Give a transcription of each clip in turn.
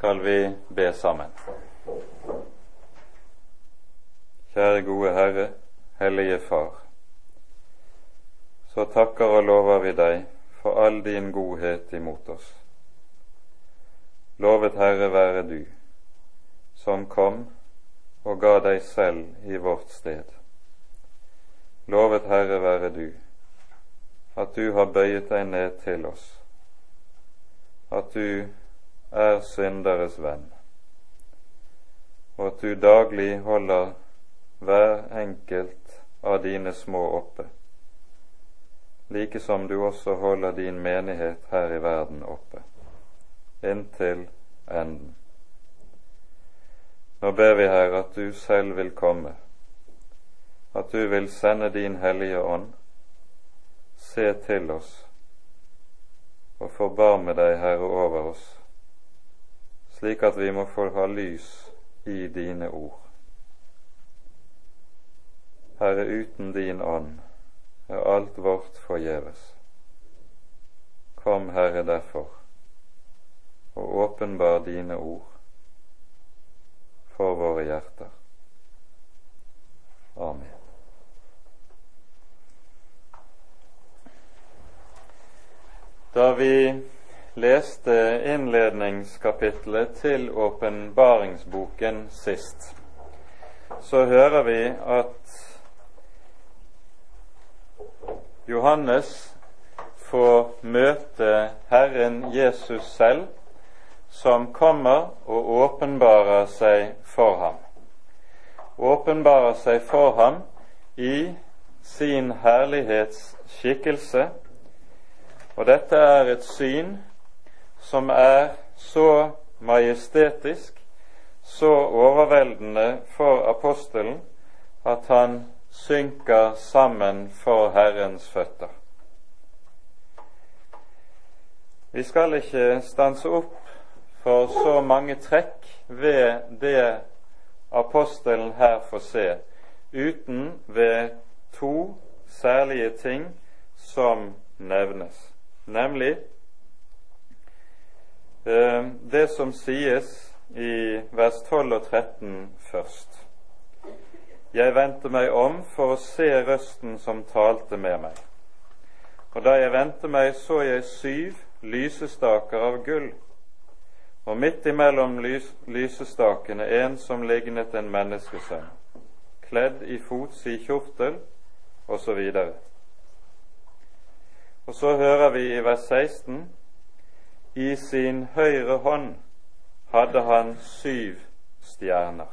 skal vi be sammen. Kjære gode Herre, Hellige Far. Så takker og lover vi deg for all din godhet imot oss. Lovet Herre være du, som kom og ga deg selv i vårt sted. Lovet Herre være du, at du har bøyet deg ned til oss, at du er synderes venn, og at du daglig holder hver enkelt av dine små oppe, like som du også holder din menighet her i verden oppe, inntil enden. Nå ber vi, Herre, at du selv vil komme, at du vil sende din Hellige Ånd, se til oss og forbarme deg, Herre, over oss, slik at vi må få ha lys i dine ord. Herre, uten din ånd er alt vårt forgjeves. Kom, Herre, derfor, og åpenbar dine ord for våre hjerter. Amen. Da vi leste innledningskapitlet til åpenbaringsboken sist, så hører vi at Johannes får møte Herren Jesus selv, som kommer og åpenbarer seg for ham. Åpenbarer seg for ham i sin herlighetsskikkelse og dette er et syn som er så majestetisk, så overveldende for apostelen at han synker sammen for Herrens føtter. Vi skal ikke stanse opp for så mange trekk ved det apostelen her får se, uten ved to særlige ting som nevnes nemlig det som sies i vers 12 og 13 først. Jeg vendte meg om for å se røsten som talte med meg. Og da jeg vendte meg, så jeg syv lysestaker av gull, og midt imellom lys, lysestakene en som lignet en menneskesønn, kledd i fots i kjortel, osv. Og så hører vi i vers 16 i sin høyre hånd hadde han syv stjerner.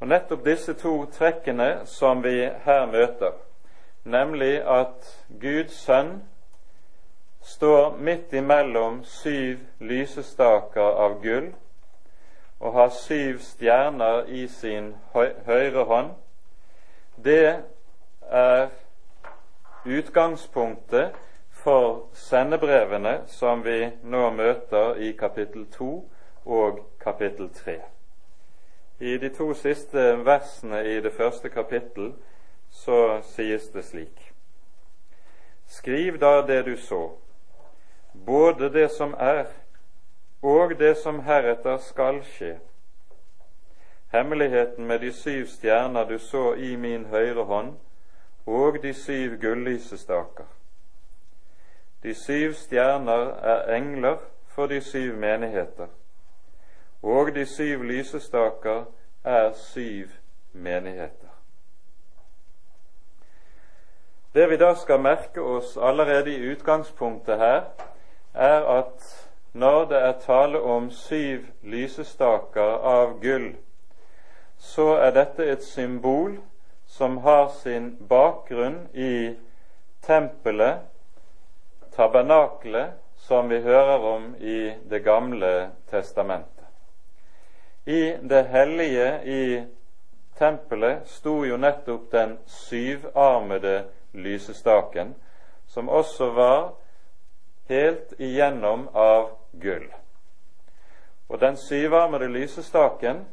Og Nettopp disse to trekkene som vi her møter, nemlig at Guds sønn står midt imellom syv lysestaker av gull og har syv stjerner i sin høyre hånd, det er utgangspunktet for sendebrevene som vi nå møter i kapittel 2 og kapittel 3. I de to siste versene i det første kapittel så sies det slik.: Skriv da det du så, både det som er, og det som heretter skal skje. Hemmeligheten med de syv stjerner du så i min høyre hånd, og de syv gullysestaker. De syv stjerner er engler for de syv menigheter, og de syv lysestaker er syv menigheter. Det vi da skal merke oss allerede i utgangspunktet her, er at når det er tale om syv lysestaker av gull, så er dette et symbol som har sin bakgrunn i tempelet, tabernakelet, som vi hører om i Det gamle testamentet. I det hellige i tempelet sto jo nettopp den syvarmede lysestaken, som også var helt igjennom av gull. Og den syvarmede lysestaken,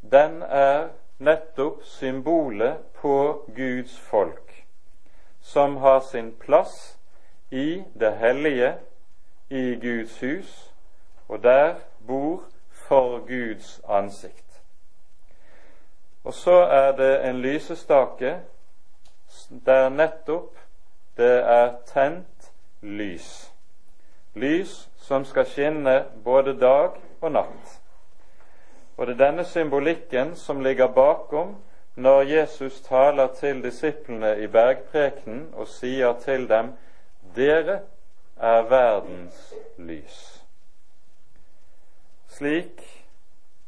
den er nettopp symbolet på Guds folk, som har sin plass i det hellige, i Guds hus, og der bor for Guds ansikt. Og så er det en lysestake der nettopp det er tent lys. Lys som skal skinne både dag og natt. Og det er denne symbolikken som ligger bakom når Jesus taler til disiplene i bergprekenen og sier til dem dere er verdens lys. Slik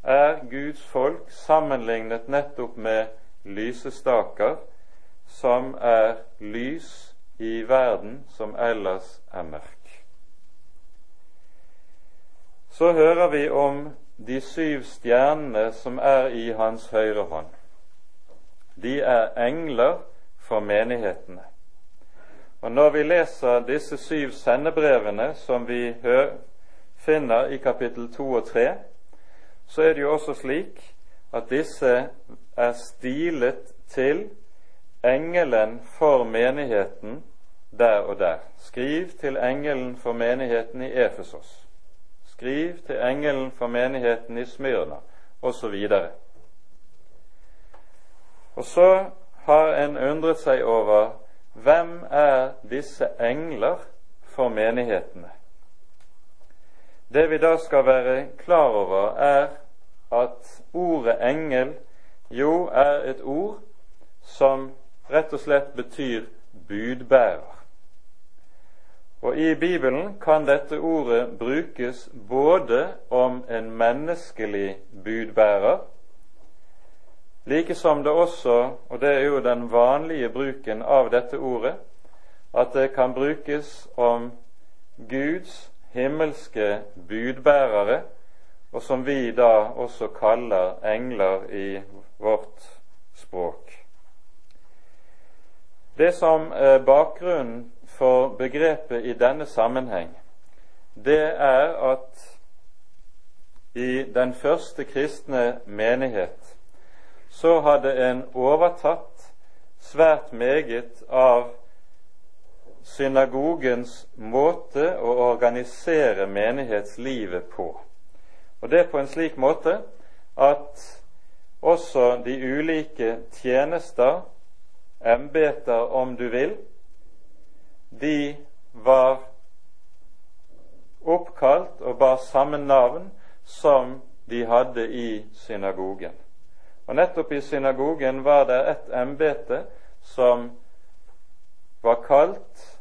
er Guds folk sammenlignet nettopp med lysestaker som er lys i verden som ellers er mørk. Så hører vi om de syv stjernene som er i hans høyre hånd. De er engler for menighetene. Og Når vi leser disse syv sendebrevene som vi finner i kapittel 2 og 3, så er det jo også slik at disse er stilet til engelen for menigheten der og der. Skriv til engelen for menigheten i Efesos. Skriv til engelen for menigheten i Smyrna, osv. Og, og så har en undret seg over hvem er disse engler for menighetene. Det vi da skal være klar over, er at ordet engel jo er et ord som rett og slett betyr budbærer. Og I Bibelen kan dette ordet brukes både om en menneskelig budbærer, like som det også, og det er jo den vanlige bruken av dette ordet, at det kan brukes om Guds himmelske budbærere, og som vi da også kaller engler i vårt språk. Det som er bakgrunnen for begrepet i denne sammenheng, det er at i den første kristne menighet så hadde en overtatt svært meget av synagogens måte å organisere menighetslivet på. Og det på en slik måte at også de ulike tjenester embeter, om du vil, de var oppkalt og bar samme navn som de hadde i synagogen. Og nettopp i synagogen var det et embete som var kalt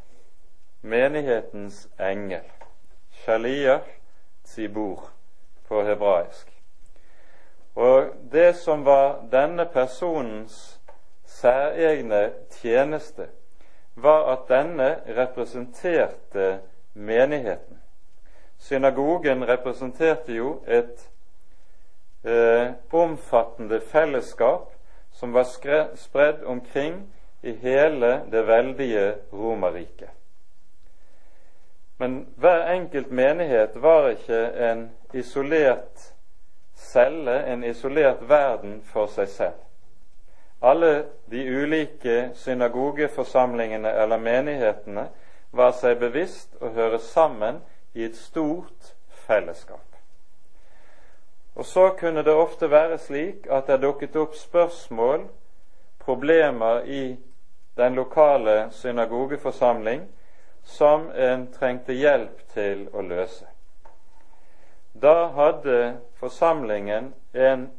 menighetens engel. Shaliah Tzibur på hebraisk. Og det som var denne personens særegne tjeneste var at denne representerte menigheten. Synagogen representerte jo et eh, omfattende fellesskap som var spredd omkring i hele det veldige Romerriket. Men hver enkelt menighet var ikke en isolert celle, en isolert verden for seg selv. Alle de ulike synagogeforsamlingene eller menighetene var seg bevisst å høre sammen i et stort fellesskap. Og så kunne det ofte være slik at det dukket opp spørsmål, problemer i den lokale synagogeforsamling som en trengte hjelp til å løse. Da hadde forsamlingen en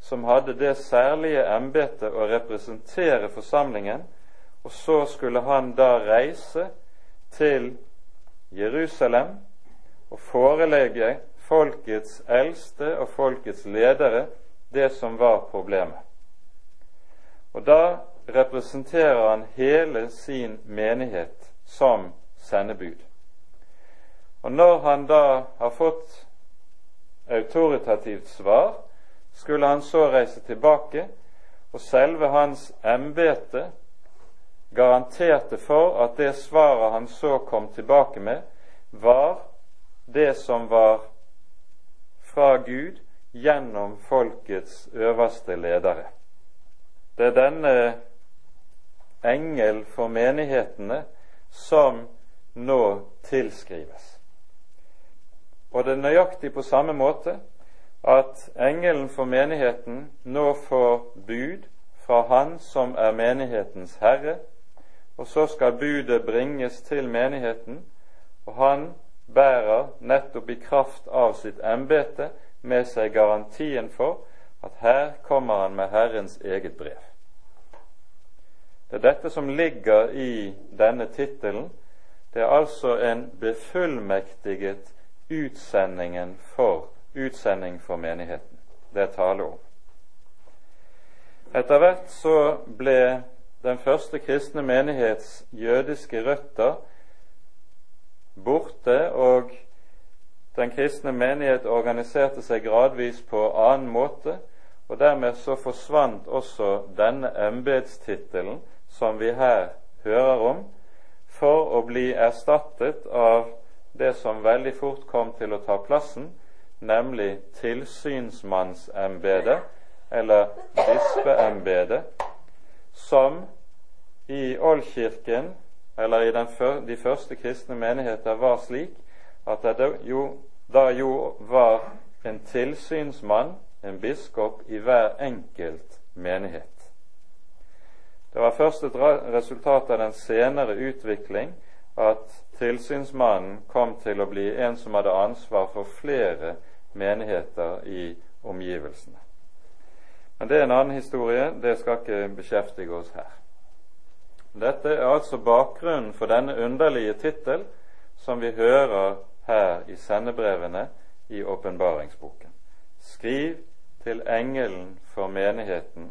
som hadde det særlige embetet å representere forsamlingen, og så skulle han da reise til Jerusalem og forelegge folkets eldste og folkets ledere det som var problemet. Og da representerer han hele sin menighet som sendebud. Og når han da har fått autoritativt svar, skulle han så reise tilbake, og selve hans embete garanterte for at det svaret han så kom tilbake med, var det som var fra Gud gjennom folkets øverste ledere. Det er denne engel for menighetene som nå tilskrives. Og det er nøyaktig på samme måte at engelen for menigheten nå får bud fra Han som er menighetens herre, og så skal budet bringes til menigheten, og han bærer nettopp i kraft av sitt embete med seg garantien for at her kommer han med Herrens eget brev. Det er dette som ligger i denne tittelen. Det er altså en befullmektiget utsendingen for, utsending for menigheten. Det er tale om. Etter hvert så ble den første kristne menighets jødiske røtter borte, og den kristne menighet organiserte seg gradvis på annen måte, og dermed så forsvant også denne embetstittelen som vi her hører om, for å bli erstattet av det som veldig fort kom til å ta plassen, nemlig tilsynsmannsembedet, eller bispeembedet, som i Oldkirken, eller i den, de første kristne menigheter, var slik at det jo, da jo var en tilsynsmann, en biskop, i hver enkelt menighet. Det var først et resultat av den senere utvikling at tilsynsmannen kom til å bli en som hadde ansvar for flere menigheter i omgivelsene. Men det er en annen historie, det skal ikke beskjeftige oss her. Dette er altså bakgrunnen for denne underlige tittel som vi hører her i sendebrevene i åpenbaringsboken. Skriv til engelen for menigheten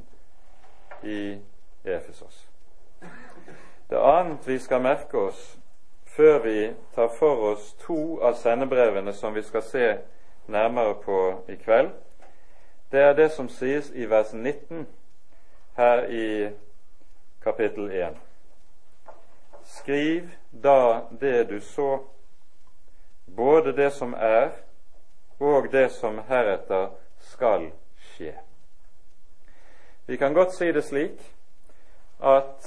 i Efesos. Det annet vi skal merke oss før vi tar for oss to av sendebrevene som vi skal se nærmere på i kveld, det er det som sies i vers 19 her i kapittel 1. Skriv da det du så, både det som er, og det som heretter skal skje. Vi kan godt si det slik at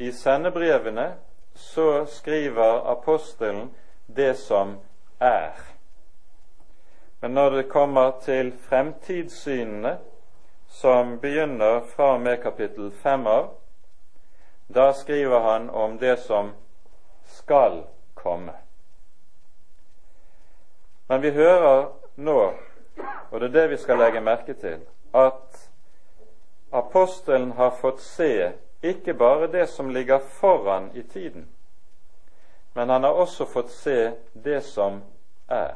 i sendebrevene så skriver apostelen det som er. Men når det kommer til fremtidssynene, som begynner fra og med kapittel fem av, da skriver han om det som skal komme. Men vi hører nå, og det er det vi skal legge merke til, at apostelen har fått se ikke bare det som ligger foran i tiden, men han har også fått se det som er.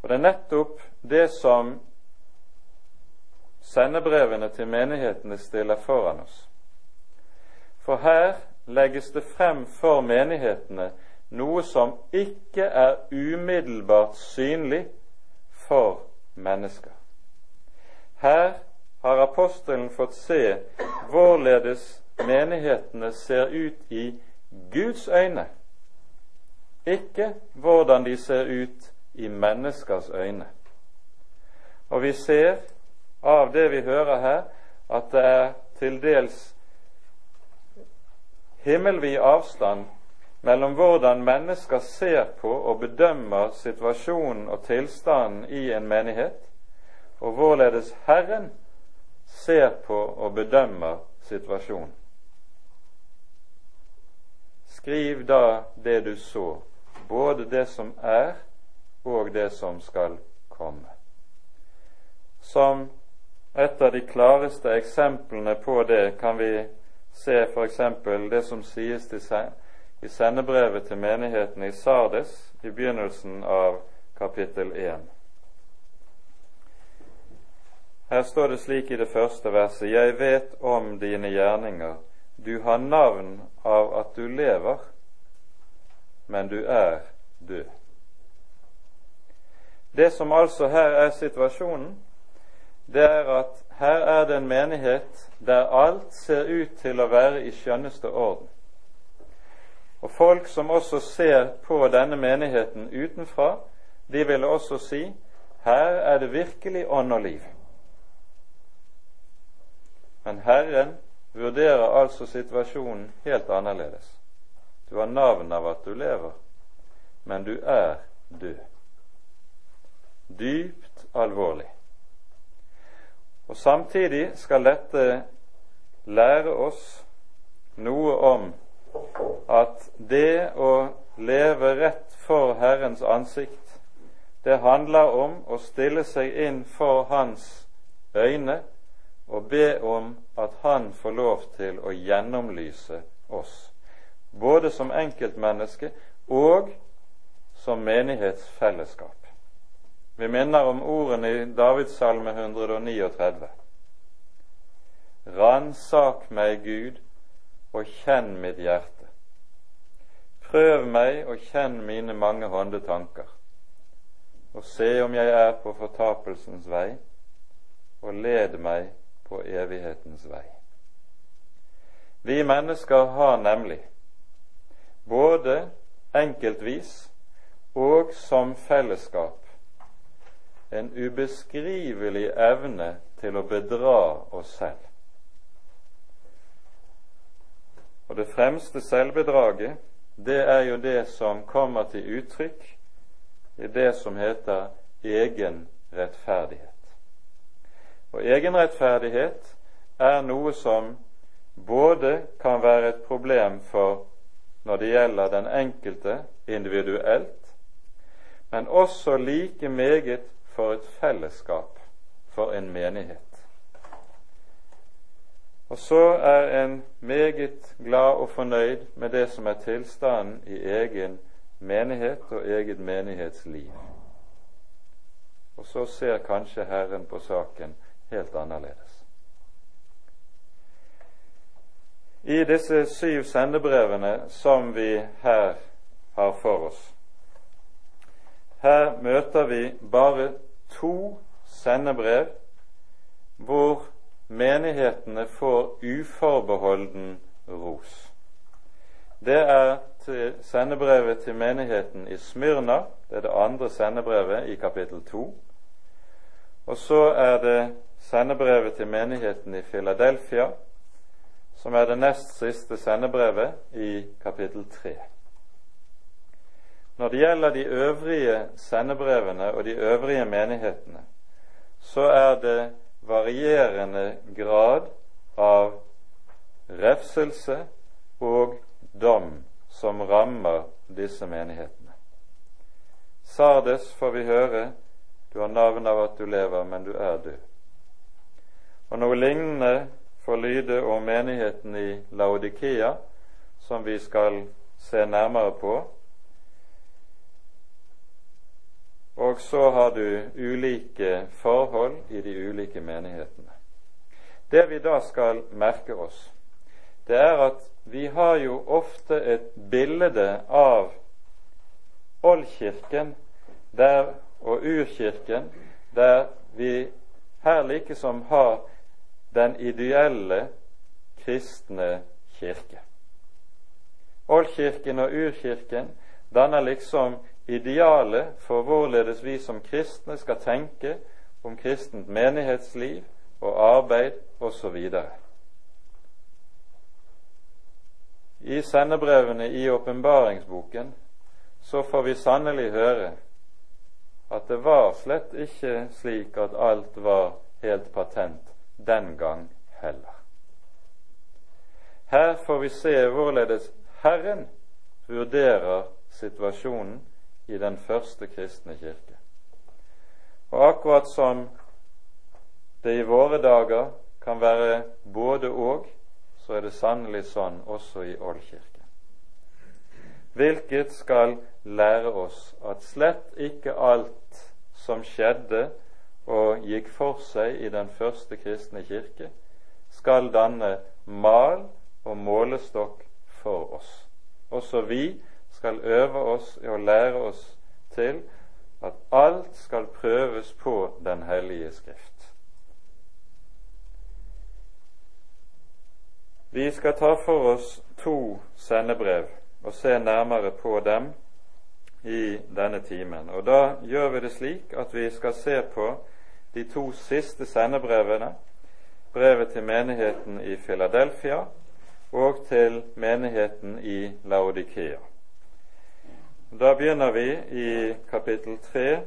Og det er nettopp det som sendebrevene til menighetene stiller foran oss. For her legges det frem for menighetene noe som ikke er umiddelbart synlig for mennesker. Her har apostelen fått se hvorledes menighetene ser ut i Guds øyne, ikke hvordan de ser ut i menneskers øyne. Og vi ser av det vi hører her, at det er til dels himmelvid avstand mellom hvordan mennesker ser på og bedømmer situasjonen og tilstanden i en menighet, og hvorledes Herren ser på og bedømmer situasjonen. Skriv da det du så, både det som er, og det som skal komme. Som et av de klareste eksemplene på det kan vi se f.eks. det som sies i sendebrevet til menigheten i Sardes i begynnelsen av kapittel 1. Her står det slik i det første verset.: Jeg vet om dine gjerninger. Du har navn av at du lever, men du er død. Det som altså her er situasjonen, det er at her er det en menighet der alt ser ut til å være i skjønneste orden. Og folk som også ser på denne menigheten utenfra, de ville også si her er det virkelig ånd og liv. Men Herren vurderer altså situasjonen helt annerledes. Du har navn av at du lever, men du er død. Dypt alvorlig. Og Samtidig skal dette lære oss noe om at det å leve rett for Herrens ansikt, det handler om å stille seg inn for Hans øyne og be om at Han får lov til å gjennomlyse oss, både som enkeltmenneske og som menighetsfellesskap. Vi minner om ordene i Davidssalme 139. Ransak meg, Gud, og kjenn mitt hjerte. Prøv meg og kjenn mine mange hånde tanker, og se om jeg er på fortapelsens vei, og led meg på evighetens vei. Vi mennesker har nemlig, både enkeltvis og som fellesskap, en ubeskrivelig evne til å bedra oss selv. Og det fremste selvbedraget, det er jo det som kommer til uttrykk i det som heter egen rettferdighet. Og egenrettferdighet er noe som både kan være et problem for når det gjelder den enkelte individuelt, men også like meget for et fellesskap, for en menighet. Og så er en meget glad og fornøyd med det som er tilstanden i egen menighet og eget menighetsliv. Og så ser kanskje Herren på saken helt annerledes. I disse syv sendebrevene som vi her har for oss, her møter vi bare to sendebrev hvor menighetene får uforbeholden ros. Det er til sendebrevet til menigheten i Smyrna, det er det andre sendebrevet i kapittel 2. Og så er det sendebrevet til menigheten i Philadelphia, som er det nest siste sendebrevet i kapittel 3. Når det gjelder de øvrige sendebrevene og de øvrige menighetene, så er det varierende grad av refselse og dom som rammer disse menighetene. Sardes får vi høre du har navn av at du lever, men du er død. Og noe lignende får lyde om menigheten i Laodikea, som vi skal se nærmere på Og så har du ulike forhold i de ulike menighetene. Det vi da skal merke oss, det er at vi har jo ofte et bilde av oldkirken der, og urkirken, der vi her likesom har den ideelle kristne kirke. Oldkirken og urkirken danner liksom idealet for hvorledes vi som kristne skal tenke om kristent menighetsliv og arbeid osv. I sendebrevene i åpenbaringsboken så får vi sannelig høre at det var slett ikke slik at alt var helt patent den gang heller. Her får vi se hvorledes Herren vurderer situasjonen i den første kristne kirke. Og akkurat som det i våre dager kan være både og, så er det sannelig sånn også i Ålkirken. Hvilket skal lære oss at slett ikke alt som skjedde og gikk for seg i den første kristne kirke, skal danne mal og målestokk for oss. Også vi skal øve oss i å lære oss til at alt skal prøves på Den hellige Skrift. Vi skal ta for oss to sendebrev og se nærmere på dem i denne timen. Og Da gjør vi det slik at vi skal se på de to siste sendebrevene, brevet til menigheten i Filadelfia og til menigheten i Laodikea. Da begynner vi i kapittel 3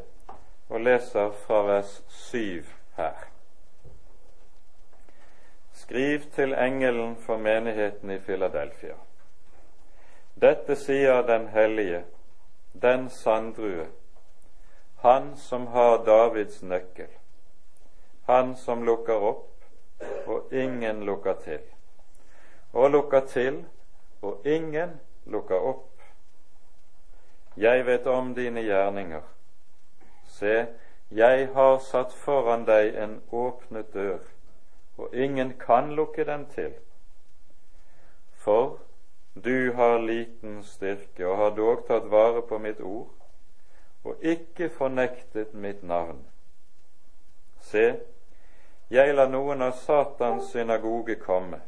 og leser fra vers 7 her. Skriv til engelen for menigheten i Filadelfia. Dette sier den hellige, den sanddrue, han som har Davids nøkkel, han som lukker opp og ingen lukker til, og lukker til og ingen lukker opp. Jeg vet om dine gjerninger. Se, jeg har satt foran deg en åpnet dør, og ingen kan lukke den til. For du har liten styrke og har dog tatt vare på mitt ord og ikke fornektet mitt navn. Se, jeg lar noen av Satans synagoge komme,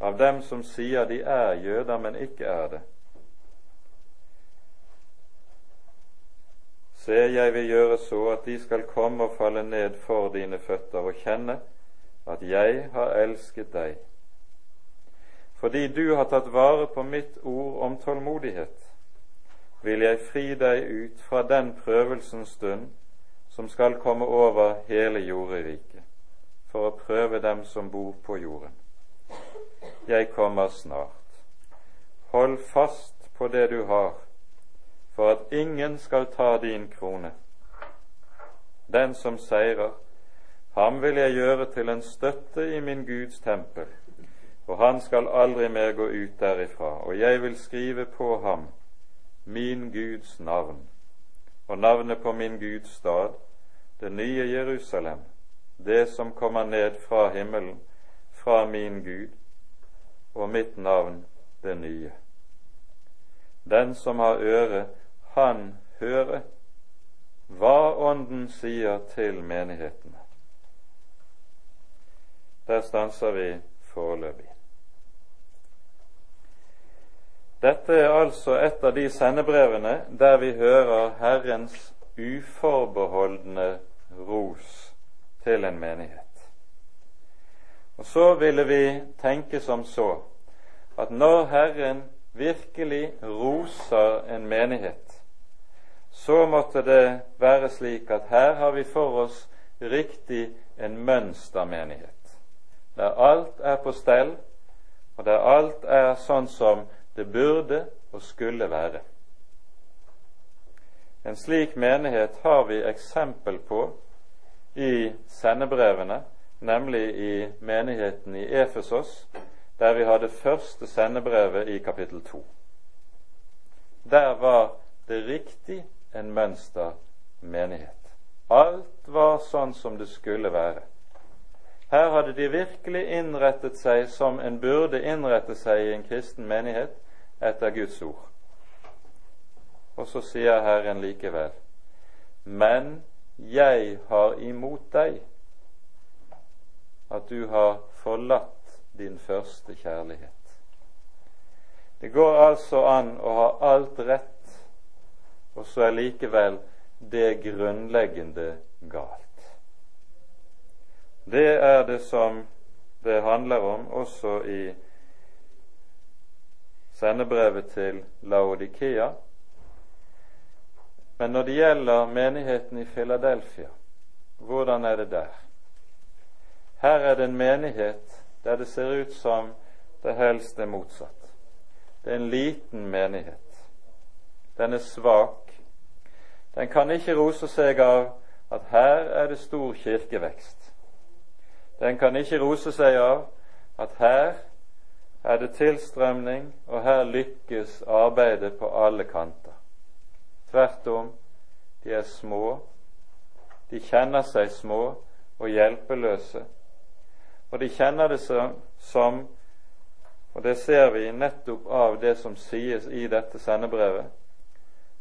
av dem som sier de er jøder, men ikke er det. Se, jeg vil gjøre så at de skal komme og falle ned for dine føtter og kjenne at jeg har elsket deg. Fordi du har tatt vare på mitt ord om tålmodighet, vil jeg fri deg ut fra den prøvelsens stund som skal komme over hele jorderiket, for å prøve dem som bor på jorden. Jeg kommer snart. Hold fast på det du har, for at ingen skal ta din krone. Den som seirer, ham vil jeg gjøre til en støtte i min Guds tempel, og han skal aldri mer gå ut derifra, og jeg vil skrive på ham min Guds navn, og navnet på min Guds stad, det nye Jerusalem, det som kommer ned fra himmelen, fra min Gud, og mitt navn det nye. Den som har øre, han høre hva Ånden sier til menighetene. Der stanser vi foreløpig. Dette er altså et av de sendebrevene der vi hører Herrens uforbeholdne ros til en menighet. Og så ville vi tenke som så at når Herren virkelig roser en menighet, så måtte det være slik at her har vi for oss riktig en mønstermenighet, der alt er på stell, og der alt er sånn som det burde og skulle være. En slik menighet har vi eksempel på i sendebrevene, nemlig i menigheten i Efesos, der vi hadde første sendebrevet i kapittel to. Der var det riktig en mønstermenighet. Alt var sånn som det skulle være. Her hadde de virkelig innrettet seg som en burde innrette seg i en kristen menighet etter Guds ord. Og så sier Herren likevel, men jeg har imot deg at du har forlatt din første kjærlighet. Det går altså an å ha alt rett, og så er likevel det grunnleggende galt. Det er det som det handler om også i sendebrevet til Laodikea. Men når det gjelder menigheten i Filadelfia, hvordan er det der? Her er det en menighet der det ser ut som det helst er motsatt. Det er en liten menighet. Den er svak. Den kan ikke rose seg av at her er det stor kirkevekst. Den kan ikke rose seg av at her er det tilstrømning, og her lykkes arbeidet på alle kanter. Tvert om, de er små, de kjenner seg små og hjelpeløse, og de kjenner det som, og det ser vi nettopp av det som sies i dette sendebrevet,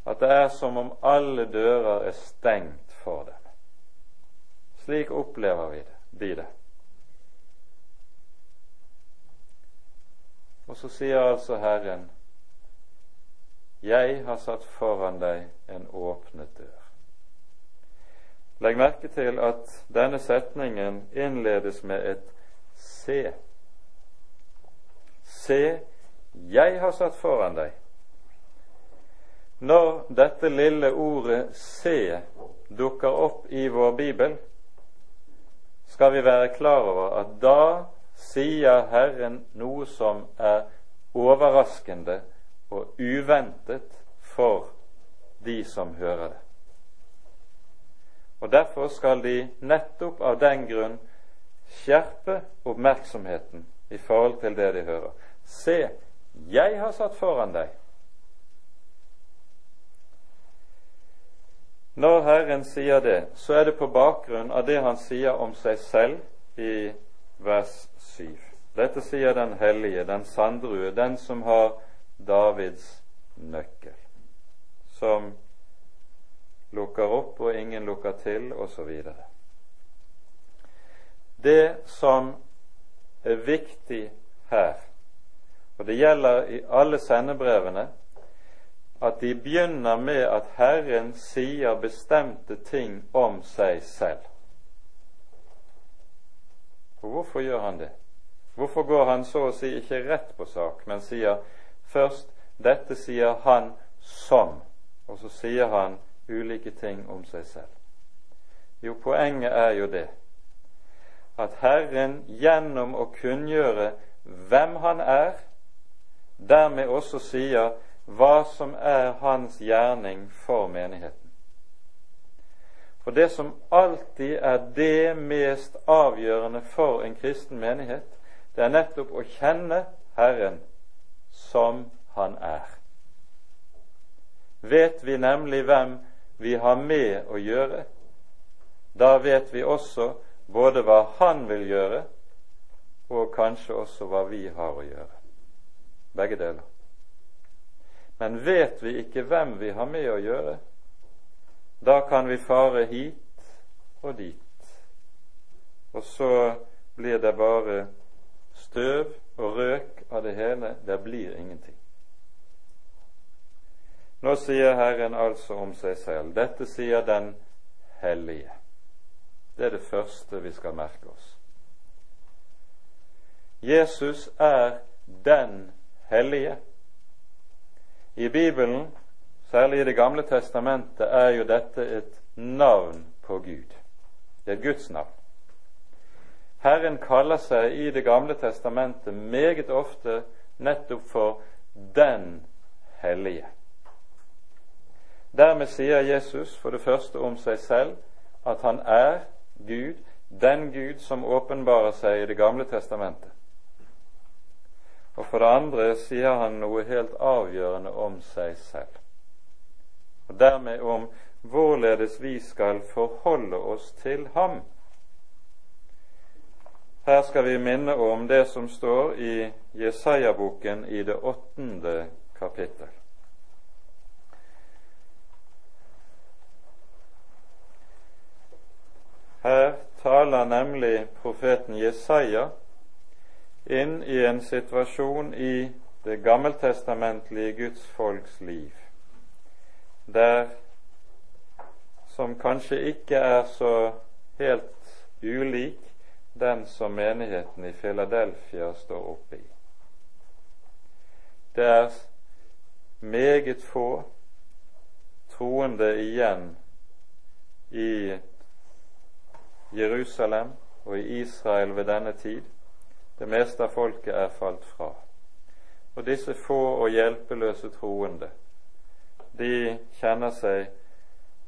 at det er som om alle dører er stengt for dem. Slik opplever vi det, de det. Og så sier altså Herren, jeg har satt foran deg en åpnet dør. Legg merke til at denne setningen innledes med et se. Se, jeg har satt foran deg. Når dette lille ordet 'se' dukker opp i vår bibel, skal vi være klar over at da sier Herren noe som er overraskende og uventet for de som hører det. Og Derfor skal de nettopp av den grunn skjerpe oppmerksomheten i forhold til det de hører. Se, jeg har satt foran deg Når Herren sier det, så er det på bakgrunn av det han sier om seg selv i vers 7. Dette sier den hellige, den sandrue, den som har Davids nøkkel, som lukker opp og ingen lukker til, osv. Det som er viktig her, og det gjelder i alle sendebrevene, at de begynner med at Herren sier bestemte ting om seg selv. Og hvorfor gjør han det? Hvorfor går han så å si ikke rett på sak, men sier først dette sier han som, og så sier han ulike ting om seg selv? Jo, poenget er jo det at Herren gjennom å kunngjøre hvem han er, dermed også sier hva som er hans gjerning for menigheten. For det som alltid er det mest avgjørende for en kristen menighet, det er nettopp å kjenne Herren som Han er. Vet vi nemlig hvem vi har med å gjøre, da vet vi også både hva Han vil gjøre, og kanskje også hva vi har å gjøre. Begge deler. Men vet vi ikke hvem vi har med å gjøre, da kan vi fare hit og dit, og så blir det bare støv og røk av det hele. Det blir ingenting. Nå sier Herren altså om seg selv dette sier den hellige. Det er det første vi skal merke oss. Jesus er den hellige. I Bibelen, særlig i Det gamle testamentet, er jo dette et navn på Gud. Det er Guds navn. Herren kaller seg i Det gamle testamentet meget ofte nettopp for Den hellige. Dermed sier Jesus for det første om seg selv at han er Gud, den Gud som åpenbarer seg i Det gamle testamentet. Og for det andre sier han noe helt avgjørende om seg selv. Og dermed om hvorledes vi skal forholde oss til ham. Her skal vi minne om det som står i Jesaja-boken i det åttende kapittel. Her taler nemlig profeten Jesaja inn i en situasjon i det gammeltestamentlige Guds folks liv, der som kanskje ikke er så helt ulik den som menigheten i Filadelfia står oppe i. Det er meget få troende igjen i Jerusalem og i Israel ved denne tid det meste av folket er falt fra. Og disse få og hjelpeløse troende, de kjenner seg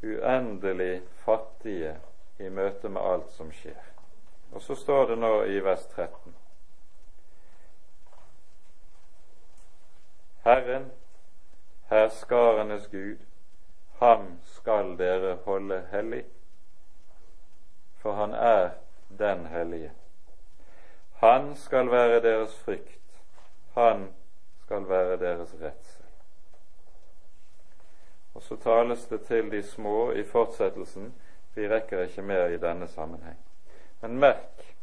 uendelig fattige i møte med alt som skjer. Og så står det nå i vers 13. Herren, herskarenes Gud, ham skal dere holde hellig, for han er den hellige. Han skal være deres frykt, han skal være deres redsel. Og så tales det til de små i fortsettelsen. Vi rekker ikke mer i denne sammenheng. Men merk,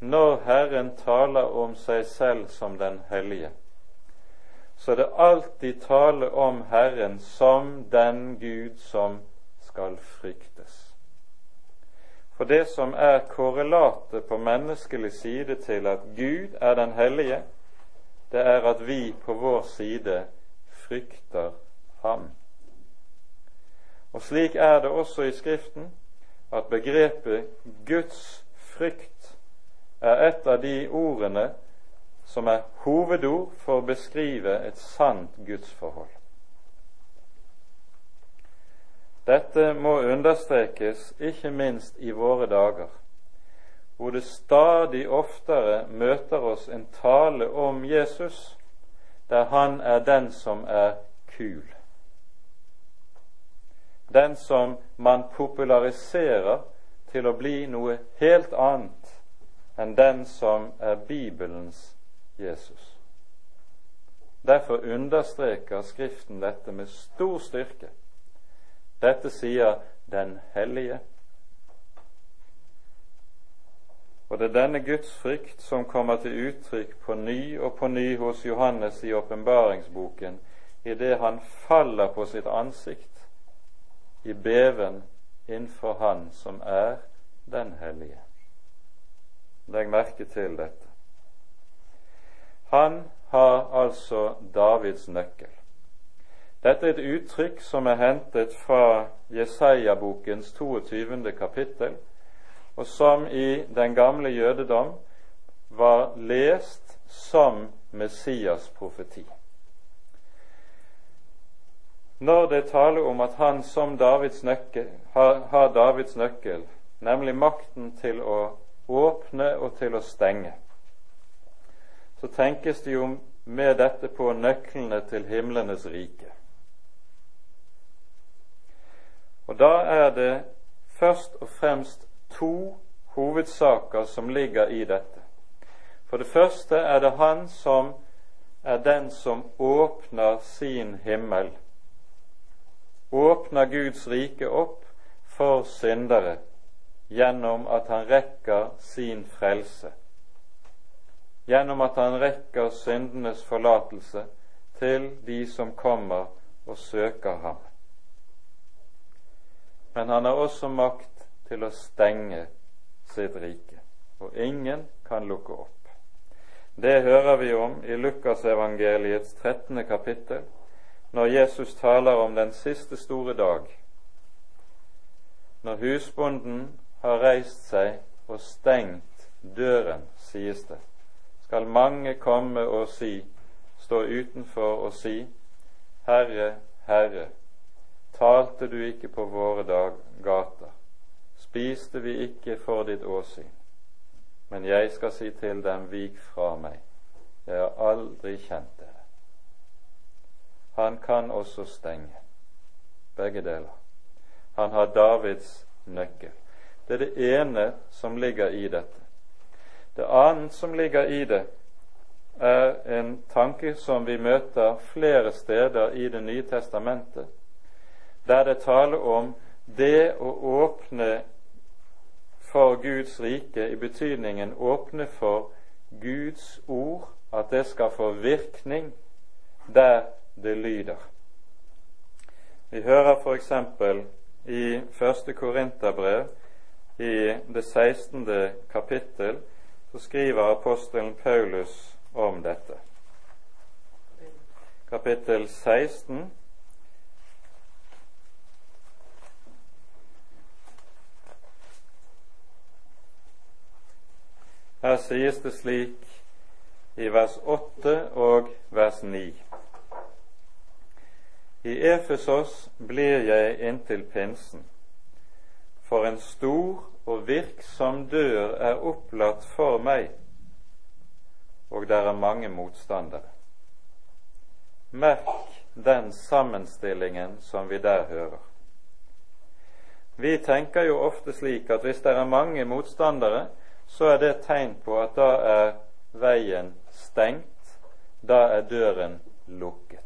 når Herren taler om seg selv som den hellige, så er det alltid tale om Herren som den Gud som skal fryktes. For det som er korrelatet på menneskelig side til at Gud er den hellige, det er at vi på vår side frykter ham. Og slik er det også i Skriften at begrepet Guds frykt er et av de ordene som er hovedord for å beskrive et sant gudsforhold. Dette må understrekes ikke minst i våre dager, hvor det stadig oftere møter oss en tale om Jesus, der han er den som er kul. Den som man populariserer til å bli noe helt annet enn den som er Bibelens Jesus. Derfor understreker Skriften dette med stor styrke. Dette sier Den hellige. Og det er denne Guds frykt som kommer til uttrykk på ny og på ny hos Johannes i åpenbaringsboken idet han faller på sitt ansikt i beven innenfor Han som er den hellige. Legg merke til dette. Han har altså Davids nøkkel. Dette er et uttrykk som er hentet fra Jesaja-bokens 22. kapittel, og som i den gamle jødedom var lest som Messias profeti. Når det taler om at han som Davids nøkkel, har, har Davids nøkkel, nemlig makten til å åpne og til å stenge, så tenkes det jo med dette på nøklene til himlenes rike. Og da er det først og fremst to hovedsaker som ligger i dette. For det første er det Han som er den som åpner sin himmel, åpner Guds rike opp for syndere gjennom at han rekker sin frelse, gjennom at han rekker syndenes forlatelse til de som kommer og søker ham men han har også makt til å stenge sitt rike, og ingen kan lukke opp. Det hører vi om i Lukasevangeliets 13. kapittel, når Jesus taler om den siste store dag. Når husbonden har reist seg og stengt døren, sies det, skal mange komme og si, stå utenfor og si, Herre, Herre, talte du ikke på våre dag, gater, spiste vi ikke for ditt åsyn. Men jeg skal si til dem, vik fra meg, jeg har aldri kjent dere. Han kan også stenge. Begge deler. Han har Davids nøkkel. Det er det ene som ligger i dette. Det annet som ligger i det, er en tanke som vi møter flere steder i Det nye testamentet, der det taler om det å åpne for Guds rike i betydningen åpne for Guds ord, at det skal få virkning der det lyder. Vi hører f.eks. i første Korinterbrev, i det 16. kapittel, så skriver apostelen Paulus om dette. Kapittel 16 Her sies det slik i vers 8 og vers 9. I Efesos blir jeg inntil pinsen, for en stor og virksom dør er opplatt for meg, og der er mange motstandere. Merk den sammenstillingen som vi der hører. Vi tenker jo ofte slik at hvis det er mange motstandere, så er det et tegn på at da er veien stengt, da er døren lukket.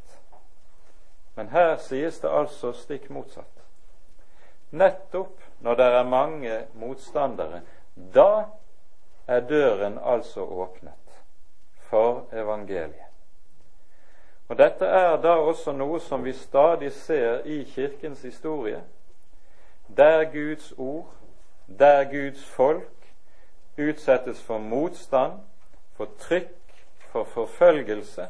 Men her sies det altså stikk motsatt. Nettopp når det er mange motstandere, da er døren altså åpnet for evangeliet. Og Dette er da også noe som vi stadig ser i Kirkens historie. Der Guds ord, der Guds folk utsettes for motstand, for trykk, for forfølgelse,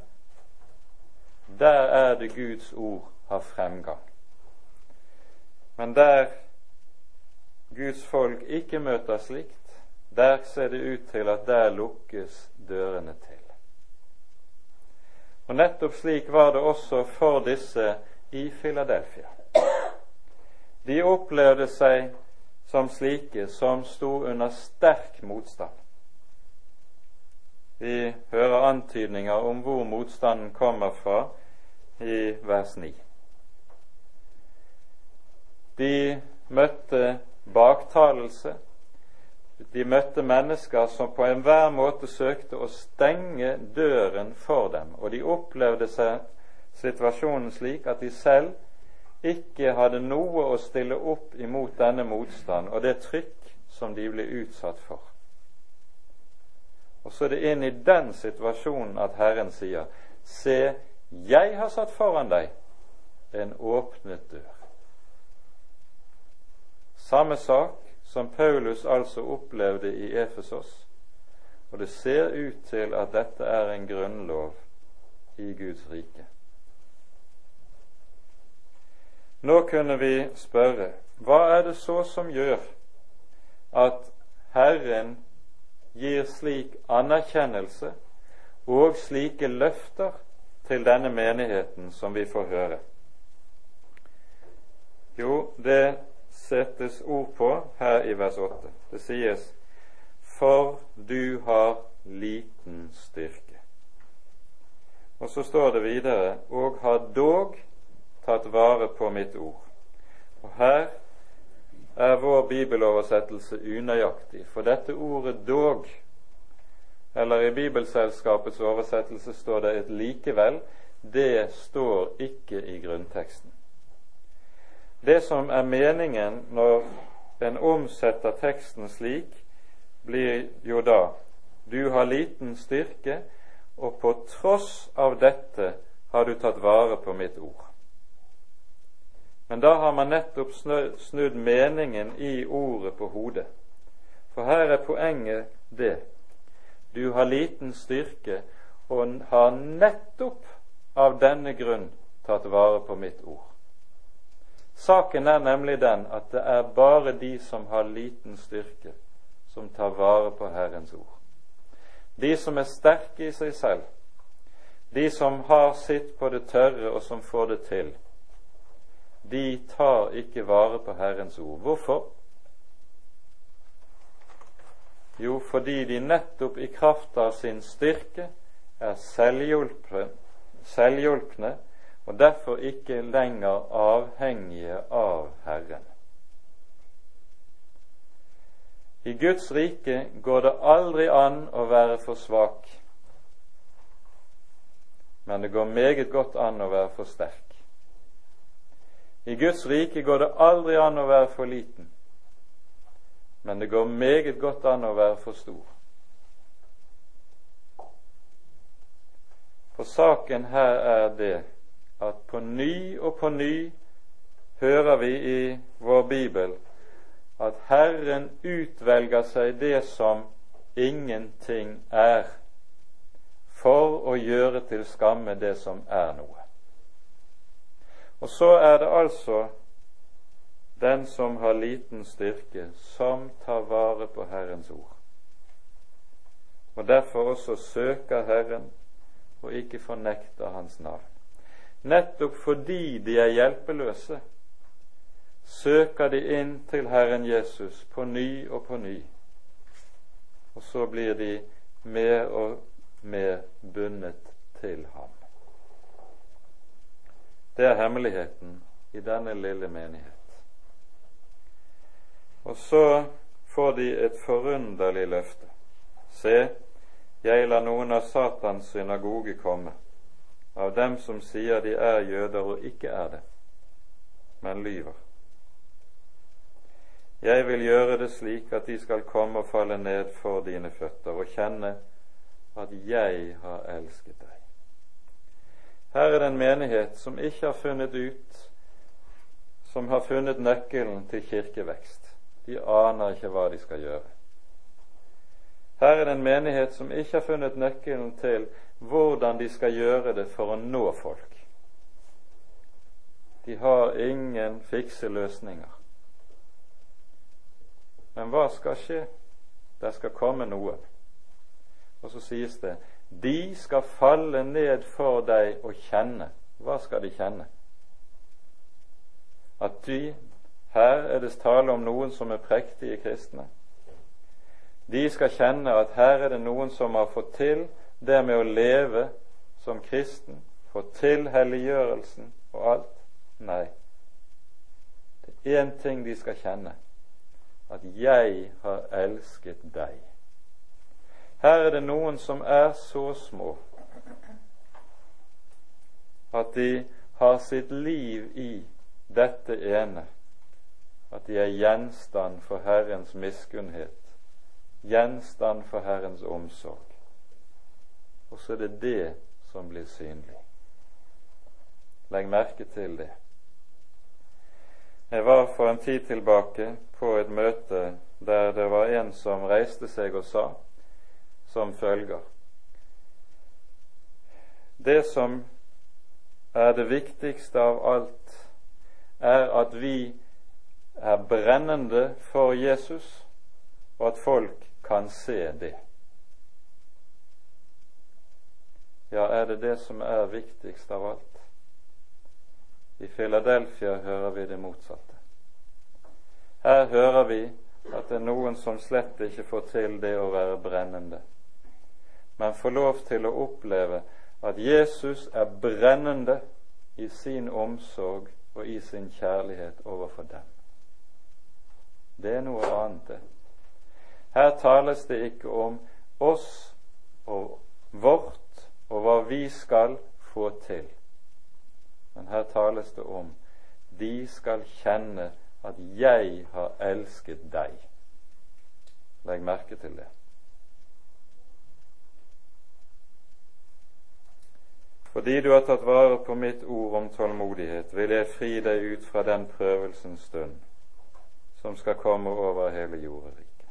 der er det Guds ord har fremgang. Men der Guds folk ikke møter slikt, der ser det ut til at der lukkes dørene til. Og Nettopp slik var det også for disse i Filadelfia. De opplevde seg som slike som sto under sterk motstand. Vi hører antydninger om hvor motstanden kommer fra i vers 9. De møtte baktalelse. De møtte mennesker som på enhver måte søkte å stenge døren for dem, og de opplevde seg situasjonen slik at de selv ikke hadde noe å stille opp imot denne motstand og det trykk som de ble utsatt for. Og så er det inn i den situasjonen at Herren sier, Se, jeg har satt foran deg en åpnet dør. Samme sak som Paulus altså opplevde i Efesos, og det ser ut til at dette er en grunnlov i Guds rike. Nå kunne vi spørre hva er det så som gjør at Herren gir slik anerkjennelse og slike løfter til denne menigheten som vi får høre? Jo, det settes ord på her i vers 8. Det sies For du har liten styrke. Og så står det videre og har dog tatt vare på mitt ord. Og Her er vår bibeloversettelse unøyaktig, for dette ordet 'dog', eller i Bibelselskapets oversettelse står det et 'likevel', det står ikke i grunnteksten. Det som er meningen når en omsetter teksten slik, blir jo da du har liten styrke, og på tross av dette har du tatt vare på mitt ord. Men da har man nettopp snudd meningen i ordet på hodet. For her er poenget det. Du har liten styrke og har nettopp av denne grunn tatt vare på mitt ord. Saken er nemlig den at det er bare de som har liten styrke, som tar vare på Herrens ord. De som er sterke i seg selv, de som har sitt på det tørre og som får det til, de tar ikke vare på Herrens ord. Hvorfor? Jo, fordi de nettopp i kraft av sin styrke er selvhjulpne og derfor ikke lenger avhengige av Herren. I Guds rike går det aldri an å være for svak, men det går meget godt an å være for sterk. I Guds rike går det aldri an å være for liten, men det går meget godt an å være for stor. For saken her er det at på ny og på ny hører vi i vår bibel at Herren utvelger seg det som ingenting er, for å gjøre til skamme det som er noe. Og så er det altså den som har liten styrke, som tar vare på Herrens ord. Og derfor også søker Herren og ikke fornekter Hans navn. Nettopp fordi de er hjelpeløse, søker de inn til Herren Jesus på ny og på ny. Og så blir de mer og mer bundet til ham. Det er hemmeligheten i denne lille menighet. Og så får de et forunderlig løfte. Se, jeg lar noen av Satans synagoge komme, av dem som sier de er jøder og ikke er det, men lyver. Jeg vil gjøre det slik at de skal komme og falle ned for dine føtter og kjenne at jeg har elsket deg. Her er det en menighet som ikke har funnet ut Som har funnet nøkkelen til kirkevekst. De aner ikke hva de skal gjøre. Her er det en menighet som ikke har funnet nøkkelen til hvordan de skal gjøre det for å nå folk. De har ingen fikse løsninger. Men hva skal skje? Det skal komme noen. Og så sies det de skal falle ned for deg og kjenne. Hva skal de kjenne? At de Her er det tale om noen som er prektige kristne. De skal kjenne at her er det noen som har fått til det med å leve som kristen, fått til helliggjørelsen og alt. Nei. Det er én ting de skal kjenne at 'jeg har elsket deg'. Her er det noen som er så små at de har sitt liv i dette ene, at de er gjenstand for Herrens miskunnhet, gjenstand for Herrens omsorg. Og så er det det som blir synlig. Legg merke til det. Jeg var for en tid tilbake på et møte der det var en som reiste seg og sa som følger Det som er det viktigste av alt, er at vi er brennende for Jesus, og at folk kan se det. Ja, er det det som er viktigst av alt? I Filadelfia hører vi det motsatte. Her hører vi at det er noen som slett ikke får til det å være brennende, men får lov til å oppleve at Jesus er brennende i sin omsorg og i sin kjærlighet overfor dem. Det er noe annet, det. Her tales det ikke om oss og vårt og hva vi skal få til. Men her tales det om de skal kjenne at 'jeg har elsket deg'. Legg merke til det. Fordi du har tatt vare på mitt ord om tålmodighet, vil jeg fri deg ut fra den prøvelsens stund som skal komme over hele jorderiket.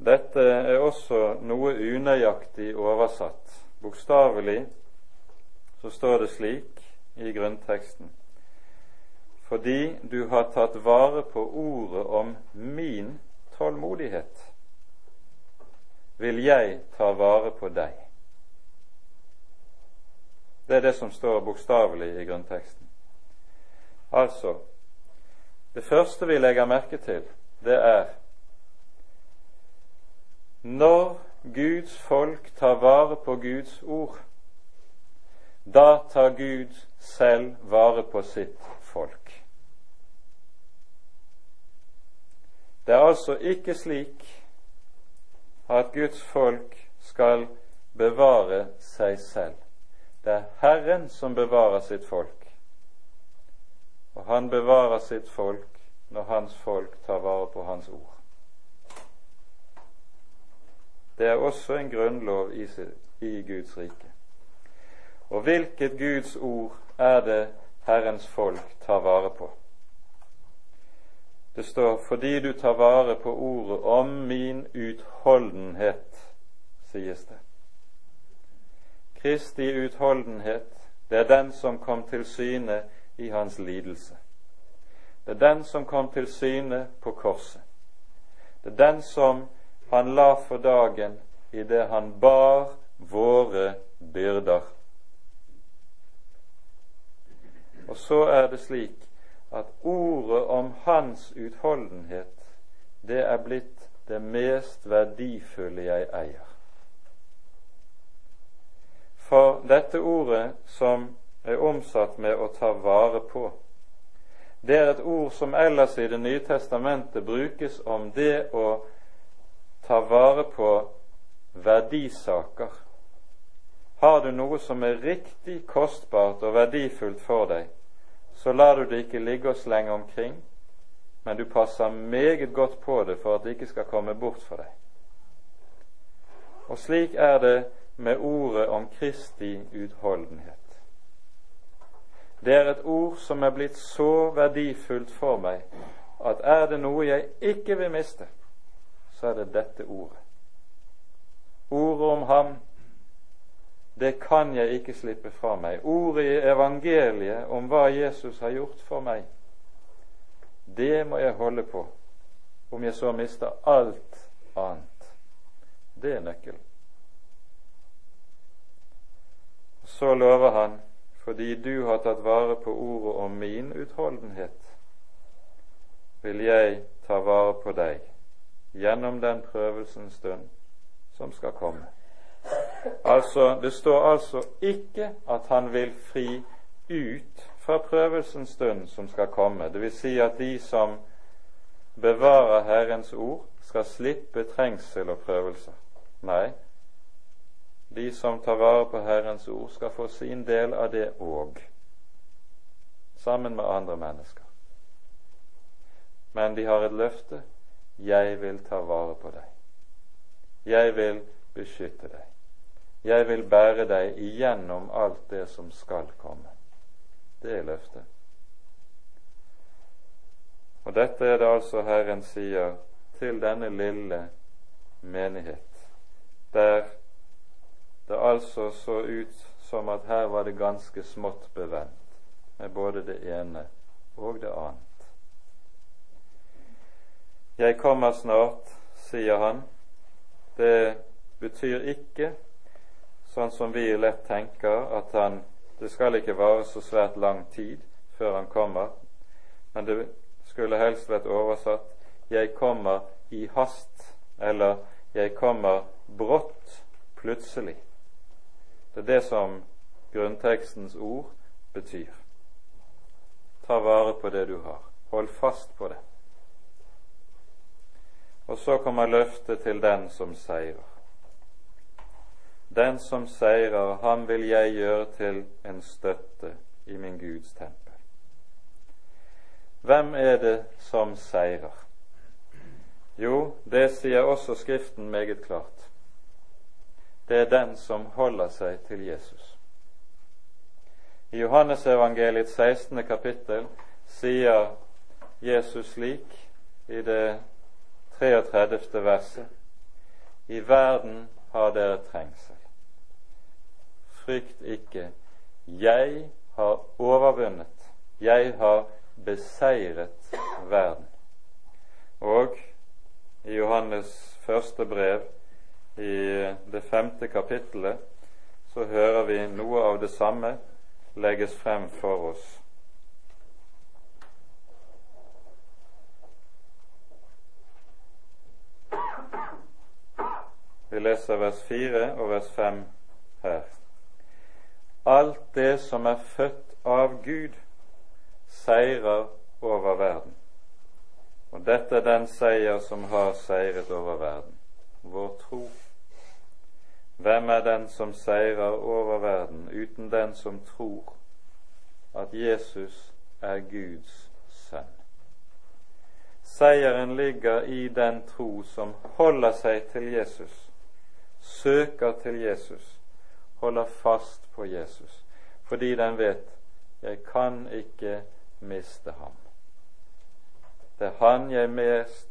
Dette er også noe unøyaktig oversatt. Bokstavelig så står det slik i grunnteksten fordi du har tatt vare på ordet om min tålmodighet, vil jeg ta vare på deg. Det er det som står bokstavelig i grunnteksten. Altså, det første vi legger merke til, det er når Guds folk tar vare på Guds ord, da tar Gud selv vare på sitt folk. Det er altså ikke slik at Guds folk skal bevare seg selv. Det er Herren som bevarer sitt folk, og han bevarer sitt folk når hans folk tar vare på hans ord. Det er også en grunnlov i, Guds rike. Og hvilket Guds ord er det Herrens folk tar vare på? Det står 'fordi du tar vare på ordet om min utholdenhet', sies det. Kristi utholdenhet, det er den som kom til syne i hans lidelse. Det er den som kom til syne på korset. Det er den som han la for dagen i det han bar våre byrder. Og så er det slik at ordet om hans utholdenhet, det er blitt det mest verdifulle jeg eier. For dette ordet som er omsatt med å ta vare på, det er et ord som ellers i Det nye testamentet brukes om det å ta vare på verdisaker. Har du noe som er riktig kostbart og verdifullt for deg, så lar du det ikke ligge og slenge omkring, men du passer meget godt på det for at det ikke skal komme bort for deg. Og slik er det med ordet om Kristi utholdenhet. Det er et ord som er blitt så verdifullt for meg at er det noe jeg ikke vil miste, så er det dette ordet. Ordet om ham, det kan jeg ikke slippe fra meg. Ordet i evangeliet om hva Jesus har gjort for meg, det må jeg holde på, om jeg så mister alt annet. Det er nøkkelen. Så lover han, fordi du har tatt vare på ordet om min utholdenhet, vil jeg ta vare på deg gjennom den prøvelsens stund som skal komme. Altså, Det står altså ikke at han vil fri ut fra prøvelsens stund som skal komme. Det vil si at de som bevarer Herrens ord, skal slippe trengsel og prøvelser. Nei, de som tar vare på Herrens ord, skal få sin del av det òg, sammen med andre mennesker. Men de har et løfte 'Jeg vil ta vare på deg'. Jeg vil beskytte deg. Jeg vil bære deg igjennom alt det som skal komme. Det er løftet. Og dette er det altså Herren sier til denne lille menighet, der det altså så ut som at her var det ganske smått bevendt med både det ene og det annet. Jeg kommer snart, sier han. Det betyr ikke, sånn som vi lett tenker, at han det skal ikke vare så svært lang tid før han kommer, men det skulle helst vært oversatt 'Jeg kommer i hast', eller 'Jeg kommer brått, plutselig'. Det er det som grunntekstens ord betyr. Ta vare på det du har. Hold fast på det. Og så kommer løftet til den som seirer. Den som seirer, ham vil jeg gjøre til en støtte i min Guds tempel. Hvem er det som seirer? Jo, det sier også Skriften meget klart det er den som holder seg til Jesus. I Johannesevangeliets 16. kapittel sier Jesus slik i det 33. verset I verden har dere trengsel. Frykt ikke. Jeg har overvunnet. Jeg har beseiret verden. Og i Johannes første brev i det femte kapittelet så hører vi noe av det samme legges frem for oss. Vi leser vers 4 og vers 5 her. Alt det som er født av Gud, seirer over verden. Og dette er den seier som har seiret over verden vår tro. Hvem er den som seirer over verden uten den som tror at Jesus er Guds sønn? Seieren ligger i den tro som holder seg til Jesus, søker til Jesus, holder fast på Jesus, fordi den vet jeg kan ikke miste ham. Det er han jeg mest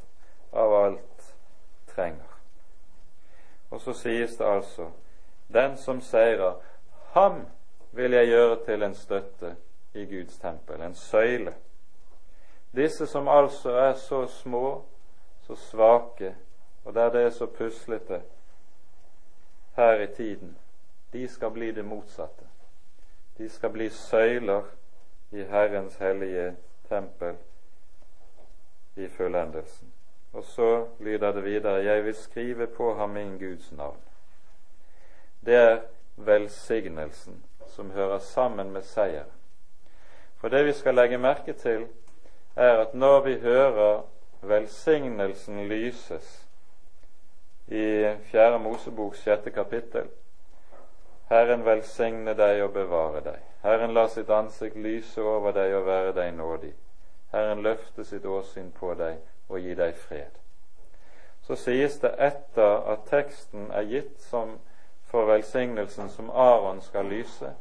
av alt trenger. Og så sies det altså den som seirer, ham vil jeg gjøre til en støtte i Guds tempel, en søyle. Disse som altså er så små, så svake, og der det er så puslete her i tiden, de skal bli det motsatte. De skal bli søyler i Herrens hellige tempel i fullendelsen. Og så lyder det videre Jeg vil skrive på ham min Guds navn. Det er velsignelsen som hører sammen med seier. For det vi skal legge merke til, er at når vi hører velsignelsen lyses i Fjerde Moseboks sjette kapittel Herren velsigne deg og bevare deg. Herren lar sitt ansikt lyse over deg og være deg nådig. Herren løfte sitt åsyn på deg og gi deg fred. Så sies det etter at teksten er gitt som for velsignelsen som Aron skal lyse,